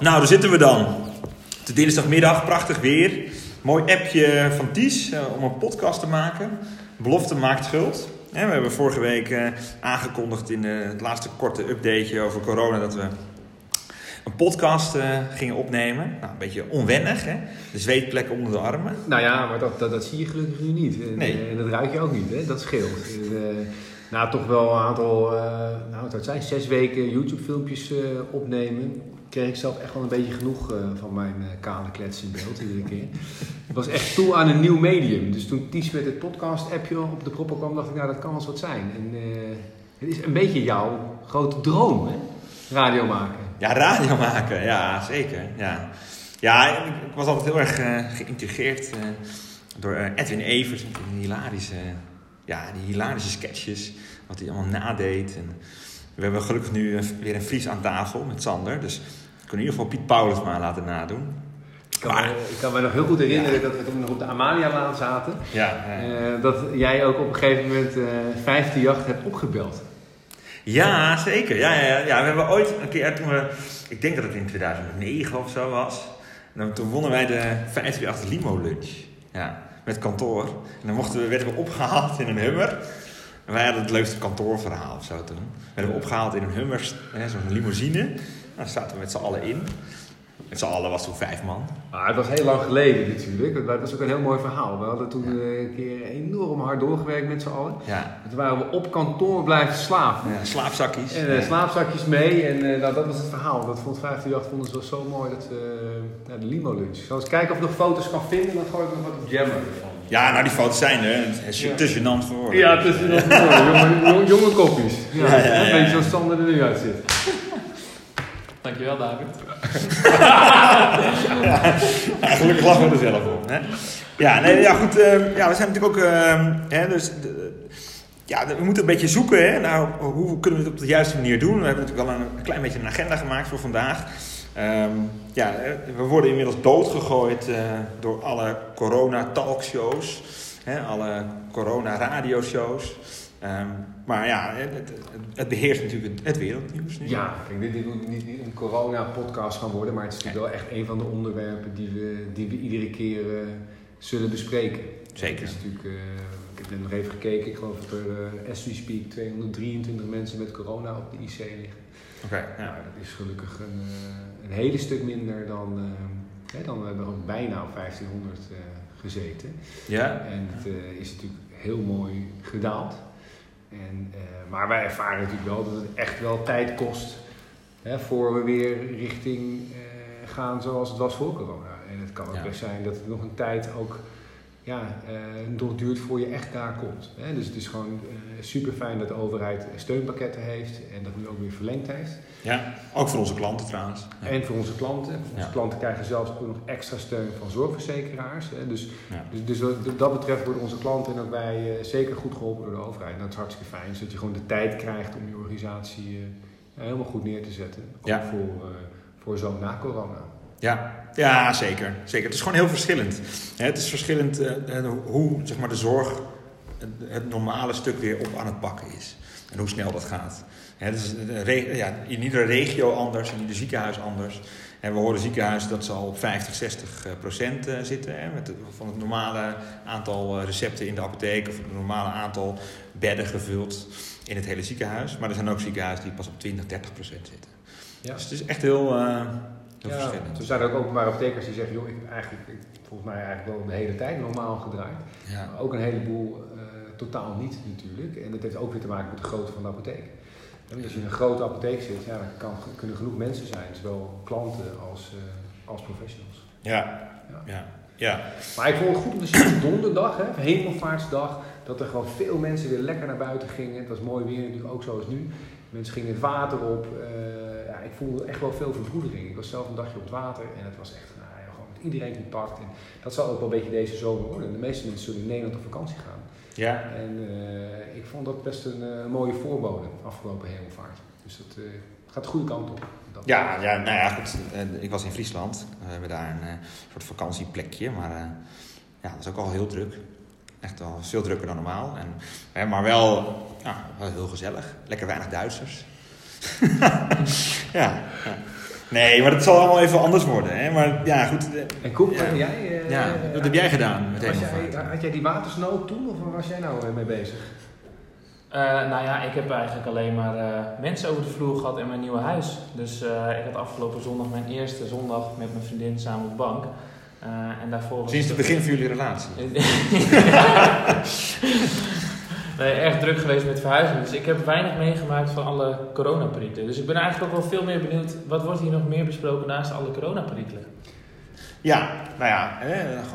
Nou, daar zitten we dan. De dinsdagmiddag, prachtig weer. Mooi appje van Ties eh, om een podcast te maken. Belofte maakt schuld. Hè, we hebben vorige week eh, aangekondigd in eh, het laatste korte updateje over corona dat we een podcast eh, gingen opnemen. Nou, een beetje onwennig, hè? De zweetplek onder de armen. Nou ja, maar dat, dat, dat zie je gelukkig nu niet. En, Nee. eh, en dat ruik je ook niet, hè? dat scheelt. Eh, na toch wel een aantal, eh, nou het zijn, zes weken YouTube-filmpjes eh, opnemen, kreeg ik zelf echt wel een beetje genoeg eh, van mijn eh, kale klets in beeld iedere keer. Ik was echt toe aan een nieuw medium. Dus toen Ties met het podcast-appje op de proppen kwam, dacht ik, nou dat kan wel eens wat zijn. En eh, het is een beetje jouw grote droom, hè? Radio maken. Ja, radio maken, ja, zeker. Ja, ja ik, was altijd heel erg geïntegreerd door Edwin Evers. Die hilarische, ja, die hilarische sketches, wat hij allemaal nadeed. En we hebben gelukkig nu weer een Fries aan tafel met Sander. Dus kan in ieder geval Piet Paulus maar laten nadoen. Ik kan, me, ik kan me nog heel goed herinneren dat we toen nog op de Amalia-laan zaten. Ja, eh, dat jij ook op een gegeven moment eh 15 jacht hebt opgebeld. ja zeker. Ja, ja, ja, ja. We hebben ooit een keer, toen we, ik denk dat het in 2009 of zo was. En toen wonnen wij de 538 Limo Lunch. Ja, met kantoor. En dan mochten we, werden we opgehaald in een Hummer. En wij hadden het leukste kantoorverhaal of zo toen. Werden we opgehaald in een Hummer, zo'n limousine. Daar zaten we met z'n allen in. Met z'n allen was toen vijf man. Maar het was heel lang geleden natuurlijk. Dat was ook een heel mooi verhaal. We hadden toen eh, een keer enorm hard doorgewerkt met z'n allen. Ja, En toen waren we op kantoor blijven slapen. ja slaapzakjes. En eh, Ja. slaapzakjes mee. En eh, nou, dat was het verhaal. Dat vond 15 jacht vonden ze wel zo mooi. Dat, de limo lunch. Ik zal eens kijken of ik nog foto's kan vinden. Dan gooi ik nog wat op Jammer ervan. Ja, nou die foto's zijn er. Het is Ja. te gênant voor. Ja, het is nog mooi. Jonge, jonge, kopjes. Ja, Ja, ja. Een beetje zoals Sander er nu uitziet. Dankjewel, David. Ja, gelukkig lachen we er zelf om. Hè? Ja, nee, ja, goed. ehm, ja, we zijn natuurlijk ook. ehm, hè, dus, ja, we moeten een beetje zoeken. Hè, nou, hoe kunnen we het op de juiste manier doen? We hebben natuurlijk wel een, klein beetje een agenda gemaakt voor vandaag. Ehm, ja, eh, we worden inmiddels doodgegooid eh, door alle corona-talkshows. Alle corona-radioshows. Ehm, maar ja, het, het, het beheerst natuurlijk het, wereldnieuws nu. Ja, kijk, dit, dit moet niet niet een corona-podcast gaan worden, maar het is natuurlijk wel echt een van de onderwerpen die we, die we iedere keer eh, zullen bespreken. Zeker. Het is natuurlijk, eh, ik heb net nog even gekeken, ik geloof dat er, eh, as we speak, 223 mensen met corona op de IC liggen. Oké, ja. Nou, dat is gelukkig een, een hele stuk minder dan, hè, dan we hebben ook bijna op 1500 eh, gezeten. ja? En het is natuurlijk heel mooi gedaald. En, eh, maar wij ervaren natuurlijk wel dat het echt wel tijd kost hè, voor we weer richting eh, gaan zoals het was voor corona. En het kan ook Ja. best zijn dat het nog een tijd ook ja, eh, nog duurt voor je echt daar komt. Hè. Dus het is gewoon super fijn dat de overheid steunpakketten heeft en dat nu ook weer verlengd heeft. ja, ook voor onze klanten trouwens. Ja. En voor onze klanten. Onze Ja. klanten krijgen zelfs ook nog extra steun van zorgverzekeraars. Hè. Dus, Ja. dus, dus wat dat betreft worden onze klanten en ook wij eh, zeker goed geholpen door de overheid. En dat is hartstikke fijn, zodat je gewoon de tijd krijgt om je organisatie eh, helemaal goed neer te zetten. Ook voor, eh, voor zo na corona. Ja, ja zeker, zeker. Het is gewoon heel verschillend. Het is verschillend eh, eh, hoe zeg maar, de zorg het, het normale stuk weer op aan het pakken is. En hoe snel dat gaat. Dus, re- ja, in iedere regio anders, in ieder ziekenhuis anders. En we horen ziekenhuizen dat ze al op 50, 60 procent eh, zitten. Hè, met het, van het normale aantal recepten in de apotheek of het normale aantal bedden gevuld in het hele ziekenhuis. Maar er zijn ook ziekenhuizen die pas op 20, 30 procent zitten. Ja. Dus het is echt heel, heel Ja, verschillend. er zijn ook openbare apothekers die zeggen, joh, ik heb eigenlijk, ik, volgens mij eigenlijk wel de hele tijd normaal gedraaid. Ja. Maar ook een heleboel eh, totaal niet natuurlijk. En dat heeft ook weer te maken met de grootte van de apotheek. En als je in een grote apotheek zit, ja, dan kan, kunnen genoeg mensen zijn, zowel klanten als, eh, als professionals. Ja, ja, ja. Maar ik vond het goed om te zien op donderdag, hè, hemelvaartsdag, dat er gewoon veel mensen weer lekker naar buiten gingen. Het was mooi weer natuurlijk, ook zoals nu. Mensen gingen het water op. eh, ja, ik voelde echt wel veel verbroedering. Ik was zelf een dagje op het water en het was echt nou, ja, gewoon met iedereen contact. En dat zal ook wel een beetje deze zomer worden. De meeste mensen zullen in Nederland op vakantie gaan. Ja, En eh, ik vond dat best een eh, mooie voorbode afgelopen hemelvaart. Dus dat gaat de goede kant op. Dat- ja, ja nou ja, goed. Ik was in Friesland. We hebben daar een soort vakantieplekje. Maar ja, dat is ook al heel druk. Echt wel veel drukker dan normaal. En, hè, maar wel, ja, heel gezellig. Lekker weinig Duitsers. ja, ja. Nee, maar dat zal allemaal even anders worden. Hè? Maar ja, goed. eh, En Koep, Ja. en jij? eh, Ja, eh, wat heb jij gedaan met jij, Had jij die watersnood toen of waar was jij nou eh, mee bezig? Eh, nou ja, ik heb eigenlijk alleen maar eh, mensen over de vloer gehad in mijn nieuwe huis. Dus eh, ik had afgelopen zondag mijn eerste zondag met mijn vriendin samen op de bank. Eh, en daarvoor Sinds het begin van jullie relatie. erg druk geweest met verhuizen. Dus ik heb weinig meegemaakt van alle coronaperikelen. Dus ik ben eigenlijk ook wel veel meer benieuwd, wat wordt hier nog meer besproken naast alle coronaperikelen? Ja, nou ja,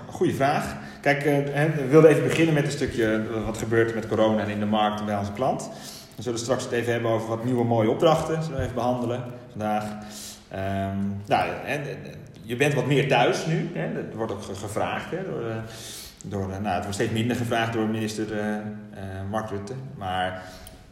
goede vraag. Kijk, eh, we wilden even beginnen met een stukje wat gebeurt met corona en in de markt en bij onze klant. We zullen straks het even hebben over wat nieuwe mooie opdrachten. Zullen we even behandelen vandaag. Ehm, nou, hè, je bent wat meer thuis nu. Hè. Dat wordt ook ge- gevraagd. Hè, door, eh, door, eh, nou, het wordt steeds minder gevraagd door minister eh, eh, Mark Rutte. Maar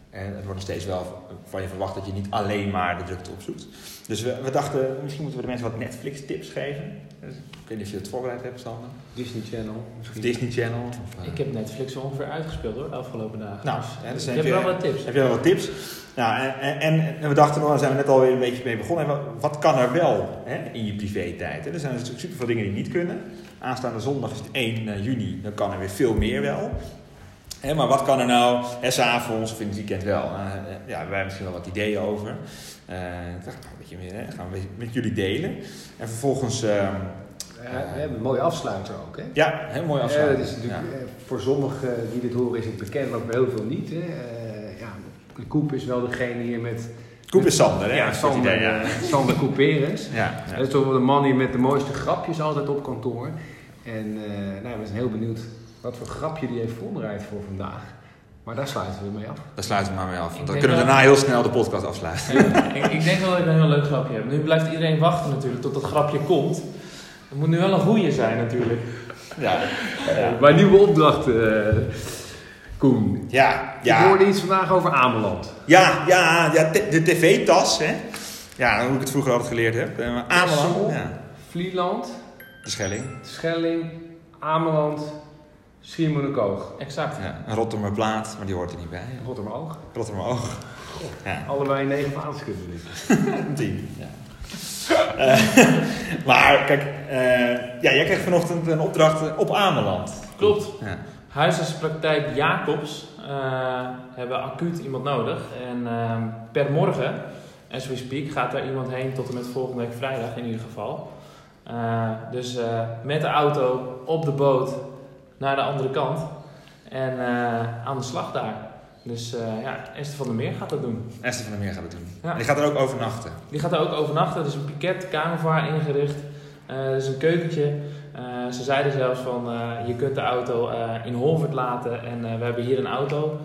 het wordt nog steeds wel van je verwacht dat je niet alleen maar de drukte opzoekt. Dus we, we dachten, misschien moeten we de mensen wat Netflix-tips geven. Dus, ik weet niet of je het voorbereid hebt, Sander. Disney Channel misschien. Disney Channel. Of, Ik heb Netflix ongeveer uitgespeeld hoor, de afgelopen dagen. Nou, Dus hè, dus ik heb je- wel wat tips. Heb je wel wat tips? Nou, en, en, en we dachten, nou, daar zijn we net alweer een beetje mee begonnen. Wat, wat kan er wel hè, in je privé-tijd? hè? Er zijn natuurlijk super veel dingen die niet kunnen. Aanstaande zondag is het 1 eh, juni, dan kan er weer veel meer wel. Maar wat kan er nou, s'avonds of in het weekend wel? Eh, ja, wij hebben misschien wel wat ideeën over. Eh, ik dacht, nou, een beetje meer, hè, gaan we een met jullie delen. En vervolgens, Ja, we hebben een mooie afsluiter ook, hè? ja, heel mooi Ja, afsluiten. dat is natuurlijk, Ja. voor sommigen die dit horen is het bekend, maar voor heel veel niet. Hè? Ja, de Koep is wel degene hier met... Koep is Sander, hè? Ja, Sander, idee, ja. Sander Couperus. Ja, ja. Dat is toch wel de man hier met de mooiste grapjes altijd op kantoor. En eh, nou, we zijn heel benieuwd wat voor grapje die heeft voorbereid voor vandaag. Maar daar sluiten we mee af. Daar sluiten we maar mee af. Ik Dan kunnen we daarna heel snel de podcast afsluiten. ik, ik denk wel dat ik een heel leuk grapje heb. Nu blijft iedereen wachten natuurlijk tot dat grapje komt. Het moet nu wel een goeie zijn natuurlijk. Ja, Eh, mijn nieuwe opdracht, eh, Koen. ja, Ik ja. hoorde iets vandaag over Ameland. Ja, ja, ja de tv-tas, hè. Ja, hoe ik het vroeger altijd geleerd heb. Ameland, ja. Vlieland, De Schelling. Schelling, Ameland, Schiermonnikoog. Exact. Ja, een Rotterdamplaat, maar die hoort er niet bij. Rotterdam-Oog. Rotterdam-Oog. Ja, Allebei negen een tien. Ja. Eh, maar kijk, eh, ja, jij kreeg vanochtend een opdracht eh, op Ameland. Klopt. Ja. Huisartspraktijk Jacobs eh, hebben acuut iemand nodig. En ehm, per morgen, as we speak, gaat daar iemand heen tot en met volgende week vrijdag in ieder geval. Eh, dus eh, met de auto op de boot naar de andere kant en eh, aan de slag daar. Dus ja, Esther van der Meer gaat dat doen. Esther van der Meer gaat het doen. Ja. Die gaat er ook overnachten. Die gaat er ook overnachten. Er is een piket, kamervaar ingericht. Er is een keukentje. Ze zeiden zelfs van, je kunt de auto in Holvert laten en we hebben hier een auto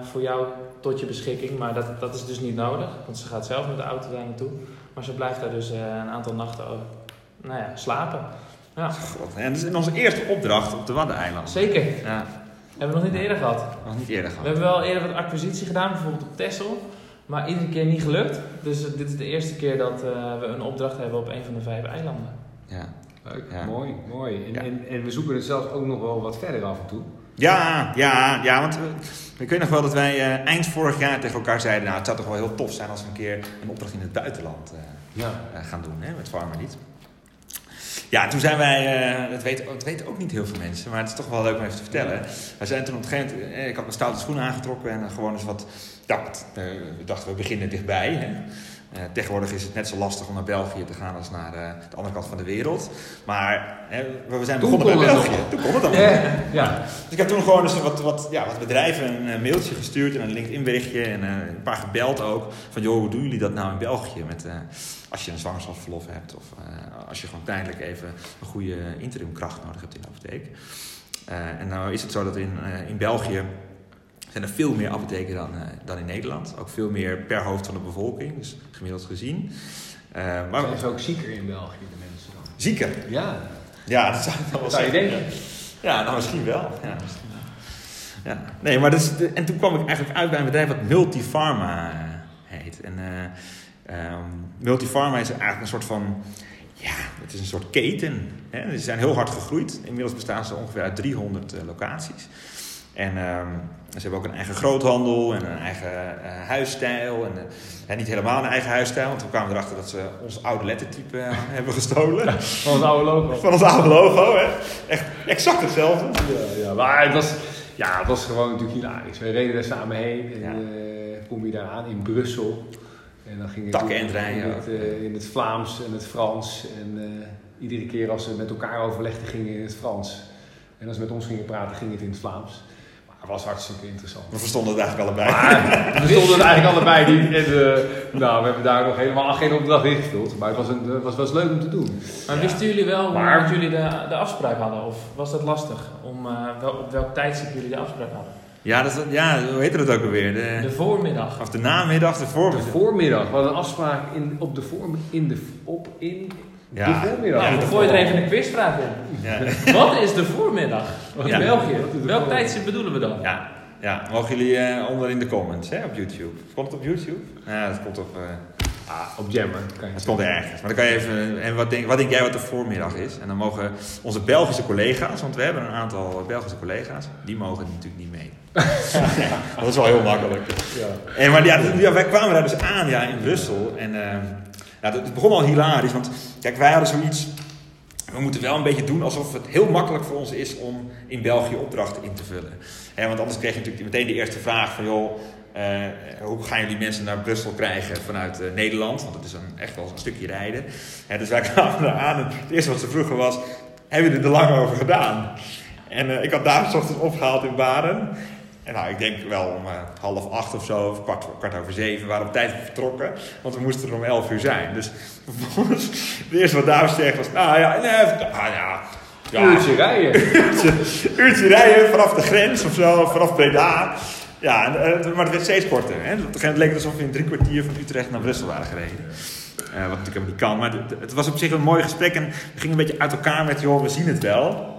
voor jou tot je beschikking. Maar dat, dat is dus niet nodig, want ze gaat zelf met de auto daar naartoe. Maar ze blijft daar dus een aantal nachten over, nou ja, slapen. Ja, God. En dat is onze eerste opdracht op de Waddeneilanden. zeker. Ja, Hebben we nog niet eerder gehad. nog niet eerder We gehad. hebben wel eerder wat acquisitie gedaan, bijvoorbeeld op Texel. Maar iedere keer niet gelukt. Dus eh, dit is de eerste keer dat eh, we een opdracht hebben op een van de vijf eilanden. Ja. Leuk, Ja. mooi, mooi. En, Ja. en, en we zoeken het zelfs ook nog wel wat verder af en toe. Ja, ja, ja, want we, ik weet nog wel dat wij eh, eind vorig jaar tegen elkaar zeiden... nou, het zou toch wel heel tof zijn als we een keer een opdracht in het buitenland Ja. gaan doen, hè, met Farmerlied. Ja, toen zijn wij, eh, dat, weten, ook niet heel veel mensen, maar het is toch wel leuk om even te vertellen. Wij zijn toen op een gegeven moment, eh, ik had mijn stoute schoenen aangetrokken en gewoon eens wat, ja, eh, we dachten we beginnen dichtbij. Hè. Eh, tegenwoordig is het net zo lastig om naar België te gaan als naar eh, de andere kant van de wereld. Maar hè, we zijn begonnen bij België. Toen kon het dan. Ja, ja. Dus ik heb toen gewoon eens wat, wat, ja, wat bedrijven een mailtje gestuurd en een LinkedIn berichtje en eh, een paar gebeld ook. Van joh, hoe doen jullie dat nou in België? Met, als je een zwangerschapsverlof hebt of als je gewoon tijdelijk even een goede interimkracht nodig hebt in de apotheek. En nou is het zo dat in, in België zijn er veel meer apotheken dan, eh, dan in Nederland. Ook veel meer per hoofd van de bevolking, dus gemiddeld gezien. Eh, maar Zijn ze ook zieker in België, de mensen dan? zieker. Ja, Ja, dat zou ik wel dat zou je denken. Ja, nou misschien wel. Ja, misschien wel. Ja. Nee, maar dat is de- en toen kwam ik eigenlijk uit bij een bedrijf wat Multifarma eh, heet. En eh, ehm, Multifarma is eigenlijk een soort van, ja, het is een soort keten. Hè? Ze zijn heel hard gegroeid. Inmiddels bestaan ze ongeveer uit 300 eh, locaties. En ehm, ze hebben ook een eigen groothandel en een eigen eh, huisstijl. En, eh, niet helemaal een eigen huisstijl, want we kwamen erachter dat ze ons oude lettertype eh, hebben gestolen. Van het oude logo. Van ons oude logo, hè. Echt exact hetzelfde. Ja, ja, maar het was, ja, het was gewoon natuurlijk hilarisch. We reden daar samen heen en kom je daar aan in Brussel. En dan ging het Takken en in, het, in het Vlaams en het Frans. En iedere keer als ze met elkaar overlegden, gingen in het Frans. En als ze met ons gingen praten, ging het in het Vlaams. Maar het was hartstikke interessant. We verstonden het eigenlijk allebei. Maar we stonden er eigenlijk allebei niet. En, eh, nou, we hebben daar nog helemaal geen opdracht ingevuld. Maar het was, een, het was, was leuk om te doen. Maar Ja. wisten jullie wel hoe Maar- dat jullie de, de afspraak hadden? Of was dat lastig? Om, eh, wel, op welk tijdstip jullie de afspraak hadden? Ja, dat, is- ja, hoe heette dat ook alweer? De, De voormiddag. of de namiddag, de De voormiddag. voormiddag. We hadden een afspraak in, op de voor, in de, op, in Ja. de voormiddag. Ja, dan dat- gooi je er even een quizvraag in. Ja. Wat is de voormiddag in Ja. België? Welk tijdstip bedoelen we dan? Ja, ja, mogen jullie eh, onder in de comments hè, op YouTube. Komt het op YouTube? Ja, dat komt op. eh, Ah, op Jammer. Kan je het komt ergens. Maar dan kan je even. En wat denk, wat denk jij wat de voormiddag is? En dan mogen onze Belgische collega's, want we hebben een aantal Belgische collega's, die mogen natuurlijk niet mee. dat is wel heel makkelijk. Ja. En, maar ja, wij kwamen daar dus aan ja, in Brussel. En ja, het begon al hilarisch. Want kijk, wij hadden zoiets. We moeten wel een beetje doen alsof het heel makkelijk voor ons is om in België opdrachten in te vullen. Want anders kreeg je natuurlijk meteen de eerste vraag van joh. eh, hoe gaan jullie mensen naar Brussel krijgen vanuit eh, Nederland? Want het is een, echt wel een stukje rijden. Dus wij kwamen daar aan en het eerste wat ze vroegen was: Hebben jullie er lang over gedaan? En eh, ik had daar ochtends opgehaald in Baren. En nou, ik denk wel om eh, half acht of zo, of kwart, kwart over zeven, waren we op tijd vertrokken. Want we moesten er om elf uur zijn. Dus vervolgens, het eerste wat David zegt was, nou ja, nee, ah, ja, ja, Uurtje rijden. uurtje, uurtje rijden vanaf de grens of zo, vanaf Breda. Ja, en, eh, maar het werd steeds korter. Hè? Gegeven moment leek het alsof we in drie kwartier van Utrecht naar Brussel waren gereden. Eh, wat natuurlijk helemaal niet kan. Maar het- het was op zich een mooi gesprek. En we gingen een beetje uit elkaar met, joh, we zien het wel.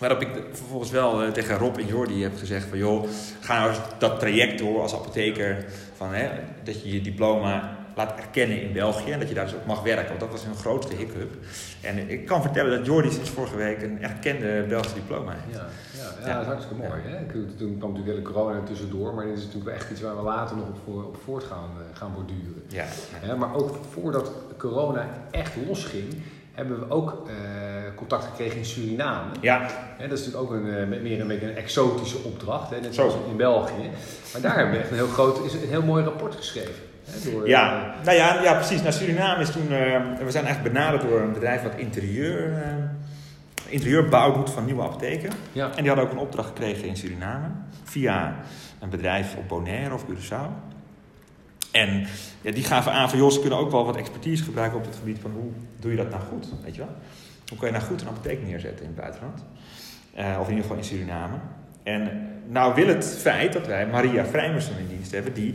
Waarop ik vervolgens wel eh, tegen Rob en Jordi heb gezegd van... joh, ga nou eens dat traject door als apotheker. Van, hè, dat je je diploma laat erkennen in België. En dat je daar dus ook mag werken. Want dat was hun grootste hiccup. En ik kan vertellen dat Jordi sinds vorige week een erkende Belgische diploma heeft. Ja, ja, ja, Ja. dat is hartstikke mooi. Hè? Ik- Toen kwam natuurlijk wel de corona tussendoor, maar dit is natuurlijk wel echt iets waar we later nog op, voor, op voort gaan, eh, gaan borduren. Ja, maar ook voordat corona echt losging, hebben we ook eh, contact gekregen in Suriname. ja. Dat is natuurlijk ook een, eh, meer een beetje een exotische opdracht, hè, net Zo. zoals in België. Maar daar hebben we echt een heel groot, is een heel mooi rapport geschreven. Door, Ja, nou ja, ja, precies. Naar Suriname is toen. eh, we zijn eigenlijk benaderd door een bedrijf wat interieur, eh, interieurbouw doet van nieuwe apotheken. eh, ja. En die hadden ook een opdracht gekregen in Suriname. Via een bedrijf op Bonaire of Curaçao. En ja, die gaven aan van, joh, ze kunnen ook wel wat expertise gebruiken op het gebied van hoe doe je dat nou goed, weet je wel? Hoe kan je nou goed een apotheek neerzetten in het buitenland? Eh, of in ieder geval in Suriname. En nou wil het feit dat wij Maria Vrijmerson in dienst hebben, die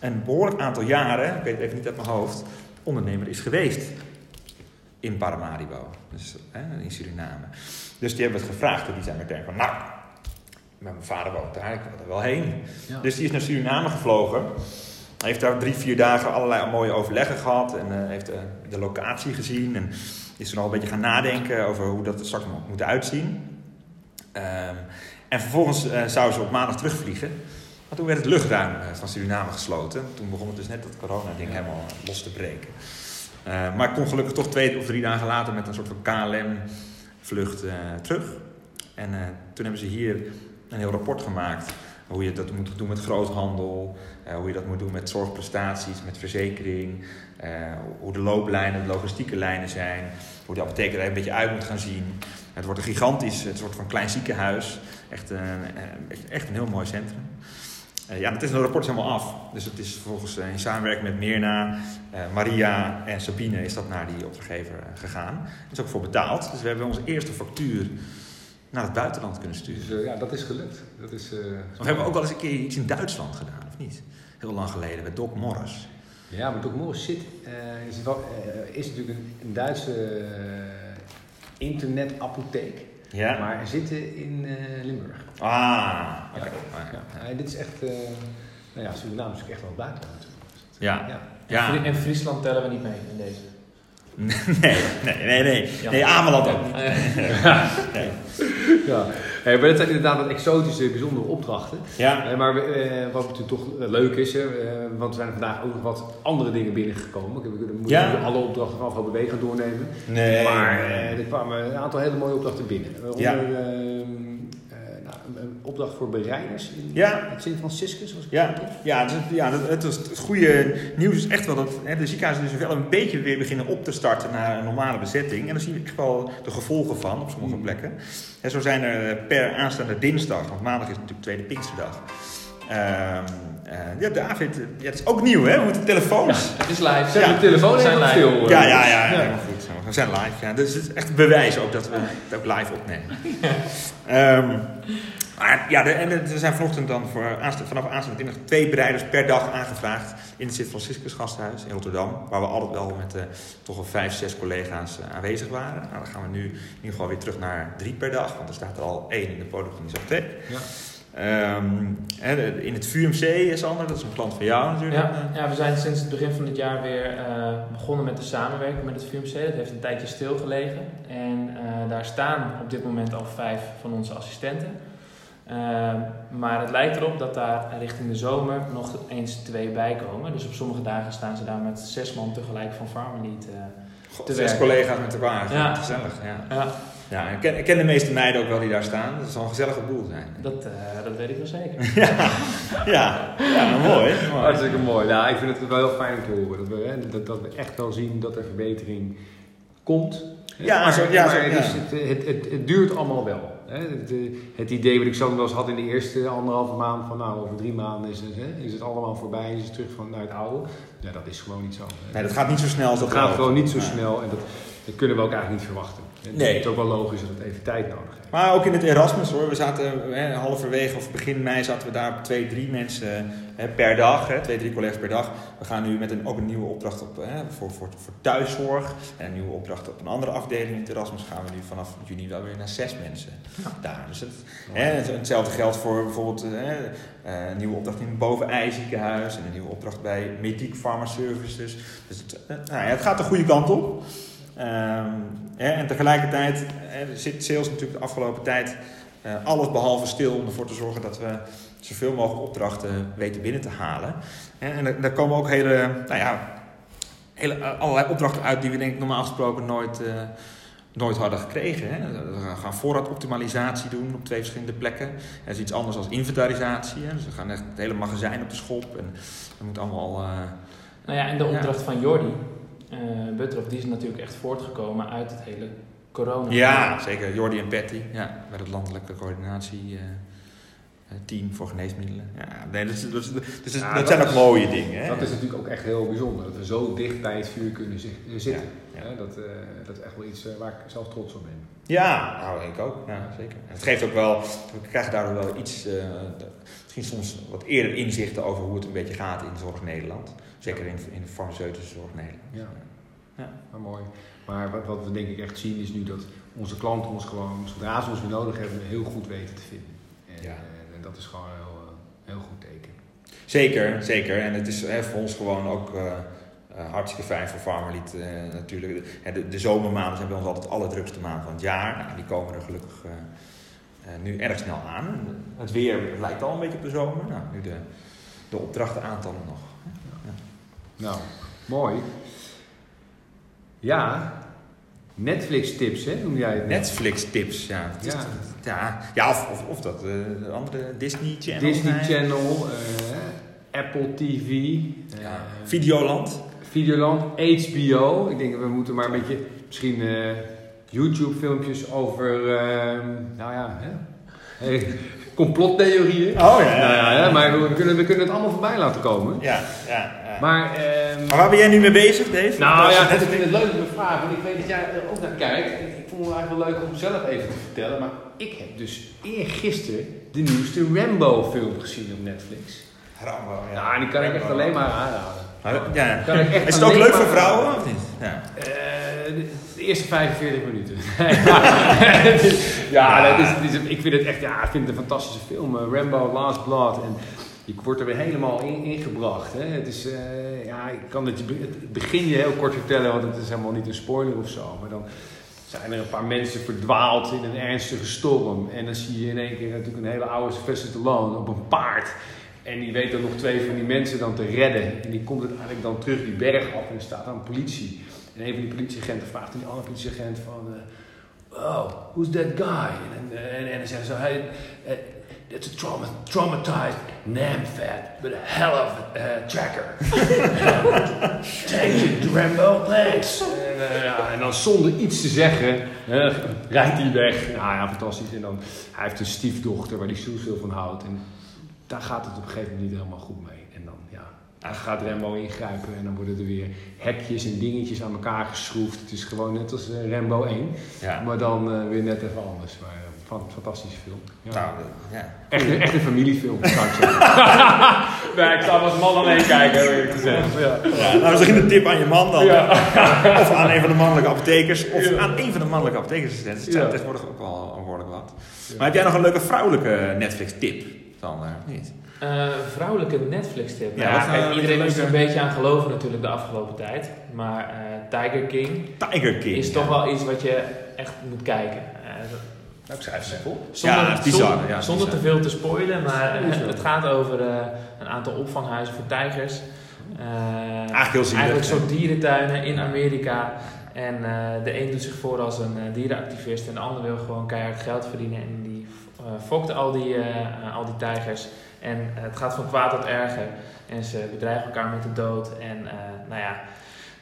een behoorlijk aantal jaren, ik weet het even niet uit mijn hoofd, ondernemer is geweest in Paramaribo, dus hè, in Suriname. Dus die hebben het gevraagd en die zijn meteen van, nou, mijn vader woont daar, ik wil er wel heen. Ja. Dus die is naar Suriname gevlogen. Hij heeft daar drie, vier dagen allerlei mooie overleggen gehad en eh, heeft eh, de locatie gezien. En is toen al een beetje gaan nadenken over hoe dat er straks moet uitzien. Ehm, en vervolgens eh, zou ze op maandag terugvliegen. Maar toen werd het luchtruim van Suriname gesloten. Toen begon het dus net dat corona-ding Ja. helemaal los te breken. Eh, maar ik kon gelukkig toch twee of drie dagen later met een soort van KLM-vlucht terug. En toen hebben ze hier een heel rapport gemaakt. Hoe je dat moet doen met groothandel. eh, hoe je dat moet doen met zorgprestaties, met verzekering. eh, hoe de looplijnen, de logistieke lijnen zijn. Hoe de apotheker er een beetje uit moet gaan zien. Het wordt een gigantisch, het soort van klein ziekenhuis. Echt een, eh, echt een heel mooi centrum. Ja, dat is een rapport is helemaal af. Dus het is vervolgens eh, in samenwerking met Mirna, Maria en Sabine is dat naar die opdrachtgever gegaan. Er is ook voor betaald. Dus we hebben onze eerste factuur naar het buitenland kunnen sturen. Dus eh, ja, dat is gelukt. Dat is, eh, Of hebben we ook wel eens een keer iets in Duitsland gedaan, of niet? Heel lang geleden, met Doc Morris. Ja, maar Doc Morris zit, eh, is, wel, is natuurlijk een, een Duitse internetapotheek. Ja? Maar hij zit in Limburg. Ah, oké. Ja. Ja, dit is echt, nou ja, Suriname is natuurlijk echt wel het buitenland. Ja. Ja. Ja. En Friesland tellen we niet mee in deze. Nee, nee, nee, nee. Nee, Ameland ook niet. Nee. ja. Hey, maar dat zijn inderdaad wat exotische, bijzondere opdrachten. Ja. Eh, maar eh, wat natuurlijk toch eh, leuk is, hè, want er zijn vandaag ook nog wat andere dingen binnengekomen. Ik heb- We moeten Ja. niet alle opdrachten van afgelopen week gaan doornemen. Nee. Maar eh, er kwamen een aantal hele mooie opdrachten binnen. Ja. ehm, een, opdracht voor bereiders in Ja. het Sint Franciscus. Was ik Ja, denk. ja, dus, ja dat, het, was, het goede nieuws is echt wel dat hè, de ziekenhuizen dus wel een beetje weer beginnen op te starten naar een normale bezetting. En daar zien we echt wel de gevolgen van op sommige Mm. plekken. En zo zijn er per aanstaande dinsdag, want maandag is natuurlijk tweede Pinksterdag. Ehm eh, ja, David, eh, ja, dat is ook nieuw hè, we moeten telefoons. Het is live. Zet Ja. de telefoon We zijn live. Ja, ja, ja, Ja. helemaal goed. We zijn live. Ja. Dus het is echt bewijs ook dat we het ook live opnemen. Ehm, maar ja, de, en er zijn vanochtend dan voor vanaf aanstaande dinsdag twee bereiders per dag aangevraagd in het Sint-Franciscus gasthuis in Rotterdam. Waar we altijd wel met eh, toch wel vijf, zes collega's eh, aanwezig waren. Nou, dan gaan we nu in ieder geval weer terug naar drie per dag, want er staat er al één in de Polyklinisch Ja. Ehm en in het VUMC, Sander, dat is een klant van jou natuurlijk. Ja, ja, we zijn sinds het begin van dit jaar weer eh, begonnen met de samenwerking met het VUMC. Dat heeft een tijdje stilgelegen. En eh, daar staan op dit moment al vijf van onze assistenten. Eh, maar het lijkt erop dat daar richting de zomer nog eens twee bij komen. Dus op sommige dagen staan ze daar met zes man tegelijk van Farmerlead. eh God, te zes werken. collega's met elkaar. Ja. Gezellig, ja. ja, Ja, ik ken, ik ken de meeste meiden ook wel die daar staan. Dat zal een gezellige boel zijn. dat, eh, dat weet ik wel zeker. Ja, ja, ja maar mooi. mooi. Hartstikke mooi. Nou, ik vind het wel heel fijn om te horen. Dat we, hè, dat, dat we echt wel zien dat er verbetering komt. Ja, maar, zo- ja, maar zo- het, ja. is, het, het, het, het duurt allemaal wel. Het, het idee wat ik zo wel eens had in de eerste anderhalve maand van nou, over drie maanden is het, hè, is het allemaal voorbij, is het terug van, naar het oude. Ja, dat is gewoon niet zo. Nee, dat gaat niet zo snel als dat dat gaat gewoon niet zo snel en dat, dat kunnen we ook eigenlijk niet verwachten. Het Nee. is ook wel logisch dat het even tijd nodig heeft. Maar ook in het Erasmus hoor. We zaten hè, halverwege of begin mei zaten we daar op twee, drie mensen hè, per dag. Hè, twee, drie collega's per dag. We gaan nu met een, ook een nieuwe opdracht op, hè, voor, voor, voor thuiszorg. En een nieuwe opdracht op een andere afdeling in het Erasmus. Gaan we nu vanaf juni wel weer naar zes mensen daar. Dus het, hè, het- hetzelfde geldt voor bijvoorbeeld hè, eh, een nieuwe opdracht in het Bovenij ziekenhuis. En een nieuwe opdracht bij Mediek Pharma Services. Dus het, eh, nou ja, het gaat de goede kant op. Ehm, hè, en tegelijkertijd zit sales natuurlijk de afgelopen tijd eh, alles behalve stil om ervoor te zorgen dat we zoveel mogelijk opdrachten weten binnen te halen. En daar- komen ook hele, nou ja, hele, eh, allerlei opdrachten uit die we denk ik normaal gesproken nooit, eh, nooit hadden gekregen. Hè. We gaan voorraadoptimalisatie doen op twee verschillende plekken. Dat is iets anders dan inventarisatie. Hè. Dus we gaan echt het hele magazijn op de schop. En dat moet allemaal... Nou ja, en de Ja. opdracht van Jordi, eh Butterov, die is natuurlijk echt voortgekomen uit het hele corona. Ja, zeker. Jordi en Patty. Ja, bij het landelijke coördinatie eh, eh, team voor geneesmiddelen. Ja, nee, dat, is- dat, is- dus Ja, dat, dat zijn ook mooie dingen. Hè? Dat is natuurlijk ook echt heel bijzonder, dat we zo dicht bij het vuur kunnen zi- zitten. Ja, ja. Dat, eh, dat is echt wel iets eh, waar ik zelf trots op ben. Ja, nou ik ook. Ja, zeker. En het geeft ook wel, we krijgen daardoor wel iets, eh, misschien soms wat eerder inzichten over hoe het een beetje gaat in Zorg Nederland. Zeker in, in de farmaceutische Zorg Nederland. Ja. Ja. Maar mooi. Maar wat, wat we denk ik echt zien is nu dat onze klanten ons gewoon, zodra ze ons weer nodig hebben, heel goed weten te vinden. En, Ja. en dat is gewoon een heel, heel goed teken. Zeker, zeker. En het is hè, voor ons gewoon ook eh, hartstikke fijn voor Farmerlied eh, natuurlijk. De, de zomermaanden zijn bij ons altijd de allerdrukste maanden van het jaar. Nou, die komen er gelukkig eh, nu erg snel aan. Het weer lijkt al een beetje op de zomer. Nou, nu de, de opdrachtenaantallen nog. Nou, mooi. Ja, Netflix tips, hè, noem jij het net. Netflix tips, ja. Ja. ja, ja of, of, of dat, de andere Disney Channel. Disney. Channel, Apple TV, Ja. Videoland. Videoland, HBO. Ik denk dat we moeten maar een beetje misschien eh, YouTube filmpjes over, eh, nou ja, hè? Hey, complottheorieën. Oh Nou ja, hè, maar we kunnen, we kunnen het allemaal voorbij laten komen. Ja, ja, ja. Maar, ehm, Maar waar ben jij nu mee bezig, Dave? nou ja, ik vind het leuk om te vragen, want ik weet dat jij er ook naar kijkt. Ik vond het eigenlijk wel leuk om zelf even te vertellen. Maar ik heb dus eergisteren de nieuwste Rambo-film gezien op Netflix. Rambo, ja. Ja, en die kan ik echt alleen maar aanraden. Maar, ja. Kan ik echt Is het ook leuk voor vrouwen of niet? Ja. Eh, de, eerste 45 minuten. ja, dat is, ik vind het echt ja, ik vind het een fantastische film. Eh, Rambo Last Blood. En je wordt er weer helemaal in, ingebracht. Hè. Het, is, eh, ja, ik kan het begin je heel kort vertellen, want het is helemaal niet een spoiler of zo. Maar dan zijn er een paar mensen verdwaald in een ernstige storm. En dan zie je in één keer natuurlijk een hele oude Sylvester Stallone op een paard. En die weet dan nog twee van die mensen dan te redden. En die komt uiteindelijk dan terug die berg af en er staat dan politie. En een van die politieagenten vraagt aan die andere politieagent van... eh, oh, who's that guy? En, en, dan zeggen ze... Hey, eh, It's a trauma, traumatized NAMFAT, but a hell of a uh, tracker. Thank you, Rambo, thanks. En, eh, en dan zonder iets te zeggen, eh, rijdt hij weg. Nou ja, fantastisch. En dan, hij heeft een stiefdochter waar hij zoveel van houdt. En daar gaat het op een gegeven moment niet helemaal goed mee. En dan, ja, dan gaat Rambo ingrijpen en dan worden er weer hekjes en dingetjes aan elkaar geschroefd. Het is gewoon net als eh, Rambo 1, Ja. maar dan eh, weer net even anders. Maar eh, van, fantastische film. Ja. Nou, eh, ja. Echt, een, echt een familiefilm, zou ik zeggen. nee, ik zou als man alleen kijken, heb ik gezegd. Ja. Ja, nou, misschien een tip aan je man dan. Ja. Of aan een van de mannelijke apothekers. Of aan een van de mannelijke apothekersassistenten. Het zijn Ja. tegenwoordig ook wel behoorlijk wat. Maar heb jij nog een leuke vrouwelijke Netflix-tip? Dan eh, niet. Eh, vrouwelijke Netflix-tip. Ja, Ja, nou kijk, iedereen is er een beetje aan geloven natuurlijk de afgelopen tijd. Maar eh, Tiger King Tiger King. is toch wel iets wat je echt moet kijken. Eh, Nou, ik schrijf op. zonder, Ja, het is bizar, zonder, ja, het te veel te spoilen, maar eh, het gaat over eh, een aantal opvanghuizen voor tijgers. Eh, Eigenlijk heel zielig. Eigenlijk soort dierentuinen in. Amerika. En eh, de een doet zich voor als een eh, dierenactivist en de ander wil gewoon keihard geld verdienen. En die eh, fokt al die, eh, eh, al die tijgers. En eh, het gaat van kwaad tot erger. En ze bedreigen elkaar met de dood. En eh, nou ja,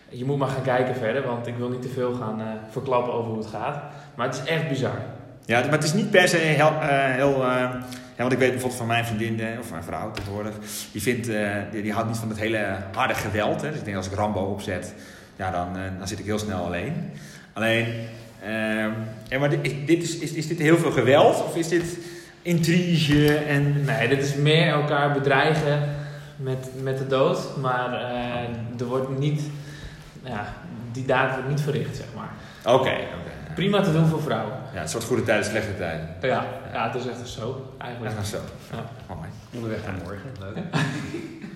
je moet maar gaan kijken verder, want ik wil niet te veel gaan eh, verklappen over hoe het gaat. Maar het is echt bizar. Ja, maar het is niet per se heel... eh, eh, ja, want ik weet bijvoorbeeld van mijn vriendin, eh, of mijn vrouw tegenwoordig, die, vindt, eh, die, die houdt niet van het hele harde geweld. Hè. Dus ik denk als ik Rambo opzet, ja, dan, eh, dan zit ik heel snel alleen. Alleen, ja, maar dit, dit is, is, is dit heel veel geweld? Of is dit intrige en... Nee, dit is meer elkaar bedreigen met, met de dood. Maar eh, er wordt niet, ja, die daad wordt niet verricht, zeg maar. Oké, oké. Prima te doen voor vrouwen. Ja, een soort goede tijden, slechte tijden. Ja, ja het is echt zo, eigenlijk. Echt zo. Ja. Mooi. Onderweg naar morgen. Leuk.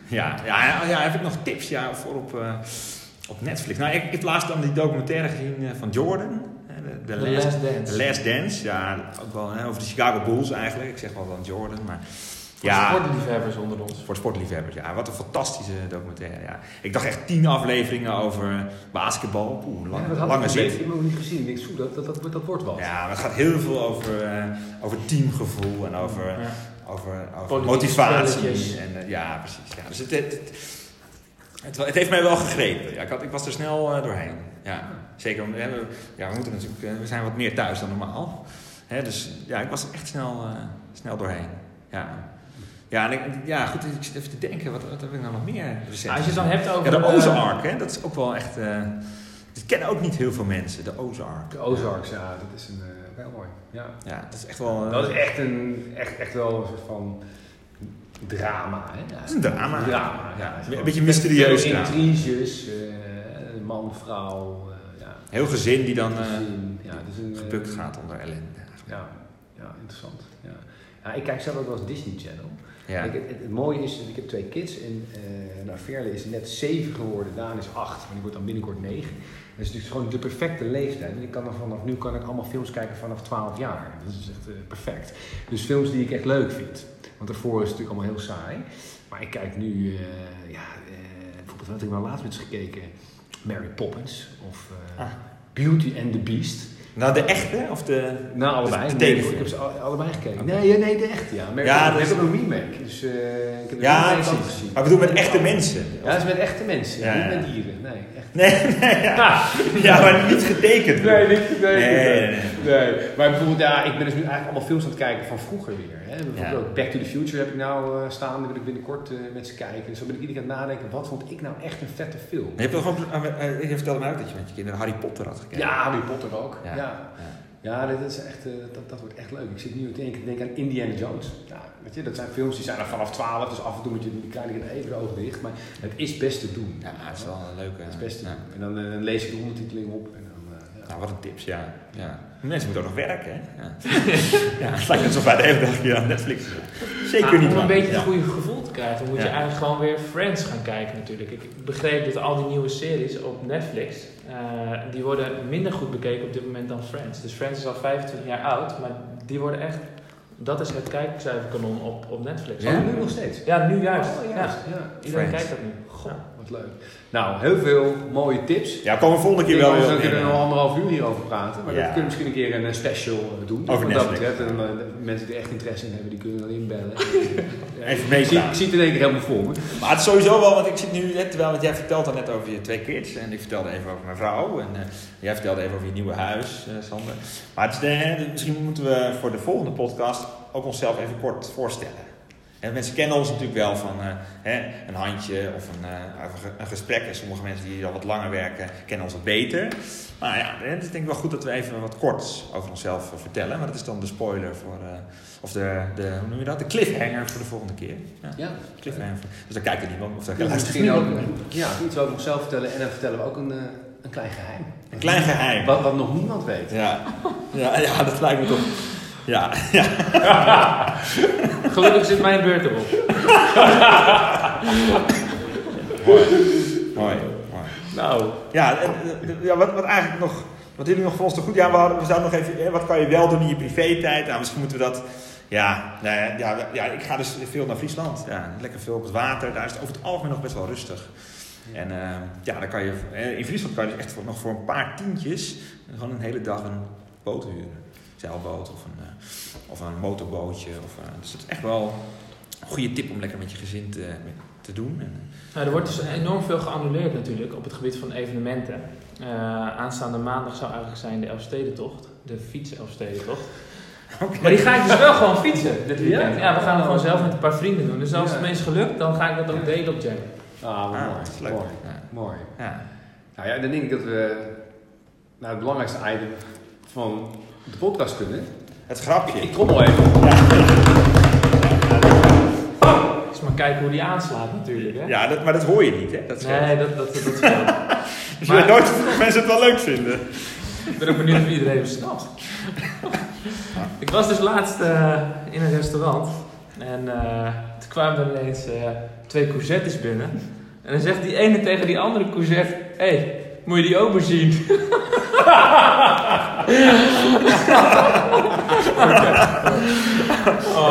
Ja, ja, ja, ja, heb ik nog tips ja, voor op, eh, op Netflix? Nou, ik, ik heb laatst dan die documentaire gezien eh, van Jordan. De, Last, Last Dance. The Last Dance. Ja, ook wel hè, over de Chicago Bulls eigenlijk. Ik zeg wel dan Jordan, maar... Voor Ja, sportliefhebbers onder ons. voor sportliefhebbers. Ja, wat een fantastische documentaire. Ja. Ik dacht echt tien afleveringen over basketbal. Oeh, lang, Ja, lange zit. Ik heb nog niet gezien. Ik denk, zo, dat, dat, dat, dat wordt wat. Ja, maar het gaat heel veel over, eh, over teamgevoel en over, Ja. over, over motivatie. En, eh, ja, precies. Ja. Dus het, het, het, het, het heeft mij wel gegrepen. Ja, ik, had, ik was er snel eh, doorheen. Ja, zeker. om- hè, we, ja, we, moeten natuurlijk, eh, we zijn wat meer thuis dan normaal. Hè, dus ja, ik was er echt snel, eh, snel doorheen. Ja. Ja, ik, ja, goed, ik zit even te denken, wat, wat heb ik nou nog meer recent Nou, als je het dan hebt over... Ja, de Ozark, hè, dat is ook wel echt... eh dat kennen ook niet heel veel mensen, de Ozark. De Ozarks, ja, dat is een, wel mooi. Ja. Ja, dat is echt wel... Dat is echt, een, echt, echt wel een soort van drama. Hè? Ja, Het is een drama. drama. Ja, Ja, een beetje mysterieus drama. Eh, man, vrouw, eh, ja. Heel gezin die dan eh, gezin. ja, een, eh, gebukt gaat onder ellende. Ja, ja interessant. Ja. Ja, ik kijk zelf ook wel eens Disney Channel. Ja. Het, mooie is, dat ik heb twee kids en eh nou, Verle is net zeven geworden, Daan is acht, maar die wordt dan binnenkort negen. Dat is dus gewoon de perfecte leeftijd. En ik kan vanaf nu kan ik allemaal films kijken vanaf 12 jaar. Dat is echt perfect. Dus films die ik echt leuk vind. Want daarvoor is het natuurlijk allemaal heel saai. Maar ik kijk nu, ja, bijvoorbeeld wat heb ik nou laatst met gekeken? Mary Poppins of eh, Ah. Beauty and the Beast. Nou, de echte of de... Nou, allebei. de Nee, tekenfilm? ik heb ze al- allebei gekeken. Nee, nee, de echte, ja. Mary Ja, Poppins. dat ik is- een remake. Dus eh, ik heb Ja, precies. gezien. Maar ik bedoel met echte mensen. Ja, dat is met echte mensen, Ja, niet ja. met dieren. Nee, echt. Nee, nee, ja. ja, maar niet getekend. Nee, niet nee, Nee, nee, nee, nee. Maar bijvoorbeeld, ja, ik ben dus nu eigenlijk allemaal films aan het kijken van vroeger weer. Hè. Bijvoorbeeld ook Back to the Future heb ik nou eh, staan, die wil ik binnenkort eh, met ze kijken. Dus zo ben ik iedere keer aan het nadenken, wat vond ik nou echt een vette film? Je hebt ook, eh, eh, je vertelde me ook dat je met je kinderen Harry Potter had gekeken. Ja, Harry Potter ook. Ja. Ja, dat, is echt, dat, dat wordt echt leuk. Ik zit nu keer te denken aan Indiana Jones. Ja, weet je, dat zijn films die zijn er vanaf 12, dus af en toe moet je die kleine kinderen even de ogen dicht. Maar het is best te doen. Ja, dat is wel een leuke... Het is best te ja. doen. En dan, dan lees ik de ondertiteling op. En dan, ja. Nou, wat een tips, ja. ja. Mensen moeten ook nog werken, hè. Ja, ja het lijkt net alsof wij de hele dag hier aan Netflix zitten. Zeker Ah, niet om een beetje Ja. het goede gevoel te krijgen, moet je eigenlijk gewoon weer Friends gaan kijken natuurlijk. Ik begreep dat al die nieuwe series op Netflix, eh, die worden minder goed bekeken op dit moment dan Friends. Dus Friends is al 25 jaar oud, maar die worden echt, dat is het kijkcijferkanon op, op Netflix. Ja, Ja, nu nog steeds. ja nu juist. Oh, ja. juist. Ja. Iedereen Friends. kijkt dat nu. Goh, Ja. wat leuk. Nou, heel veel mooie tips. Ja, komen we volgende keer wel we kunnen in. nog anderhalf uur hierover praten. Maar Ja. dat kunnen we misschien een keer een special eh, doen. Over Wat dat betreft. En, eh, mensen die er echt interesse in hebben, die kunnen dan inbellen. Even ik, zie, meepraten. ik zie het in één keer helemaal voor me. Maar het is sowieso wel, want ik zit nu, hè, terwijl want jij vertelt al net over je twee kids en ik vertelde even over mijn vrouw en eh, jij vertelde even over je nieuwe huis, eh, Sander. Maar het is misschien moeten we voor de volgende podcast ook onszelf even kort voorstellen. En mensen kennen ons natuurlijk wel van eh, hè, een handje of een, eh, een ge- een gesprek. En sommige mensen die al wat langer werken kennen ons wat beter. Maar ja, het is denk ik wel goed dat we even wat kort over onszelf eh, vertellen. Maar dat is dan de spoiler voor, eh, of de, de, hoe noem je dat? De cliffhanger voor de volgende keer. Ja. Ja. Cliffhanger. Dus dan kijkt er niemand. Of dan Ja, luistert misschien ook niemand. ja, iets over onszelf vertellen. En dan vertellen we ook een, een klein geheim. Een klein geheim. Wat, wat nog niemand weet. Ja. Ja, ja, dat lijkt me toch. Ja, ja. Gelukkig zit mijn beurt erop. Mooi. Mooi. Mooi. Nou, Ja, eh, ja wat, wat eigenlijk nog. Wat jullie nog voor ons te goed. Ja, we, hadden, we zouden nog even. Wat kan je wel doen in je privé-tijd? Nou, misschien moeten we dat. Ja, nou ja, ja, ja, ik ga dus veel naar Friesland. Ja, lekker veel op het water. Daar is het over het algemeen nog best wel rustig. En eh, ja, dan kan je, in Friesland kan je dus echt voor, nog voor een paar tientjes gewoon een hele dag een boot huren. Zeilboot of een, eh, of een motorbootje. Of, eh, dus dat is echt wel een goede tip om lekker met je gezin te, met- te doen. En, Nou, er wordt dus enorm veel geannuleerd natuurlijk op het gebied van evenementen. Eh, aanstaande maandag zou eigenlijk zijn de Elfstedentocht, de fiets Elfstedentocht. Maar die ga ik dus wel gewoon fietsen dit weekend. Ja, we gaan het gewoon zelf met een paar vrienden doen. Dus als het me is gelukt, dan ga ik dat ook delen op Jam. Ah, wat Ah, mooi. leuk. Mooi. Ja. mooi. ja. Nou ja, dan denk ik dat we naar het belangrijkste item van de podcast kunnen. Het grapje. Ik trommel even. Dus maar kijken hoe die aanslaat natuurlijk. Hè? Ja, dat, maar dat hoor je niet, hè? Dat is Nee, dat, dat, dat. Dus je weet nooit of mensen het wel leuk vinden. Ik ben ook benieuwd of iedereen het snapt. ik was dus laatst eh, in een restaurant. En eh, toen kwamen er ineens eh, twee courgettes binnen. En dan zegt die ene tegen die andere courgette... Hé, hey, moet je die ook maar zien?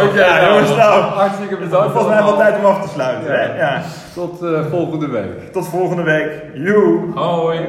Oké, ja, jongens, nou. Hartstikke bedankt. Volgens mij wel tijd om af te sluiten, hè? Ja. Tot eh, volgende week. Tot volgende week. Joe. Hoi.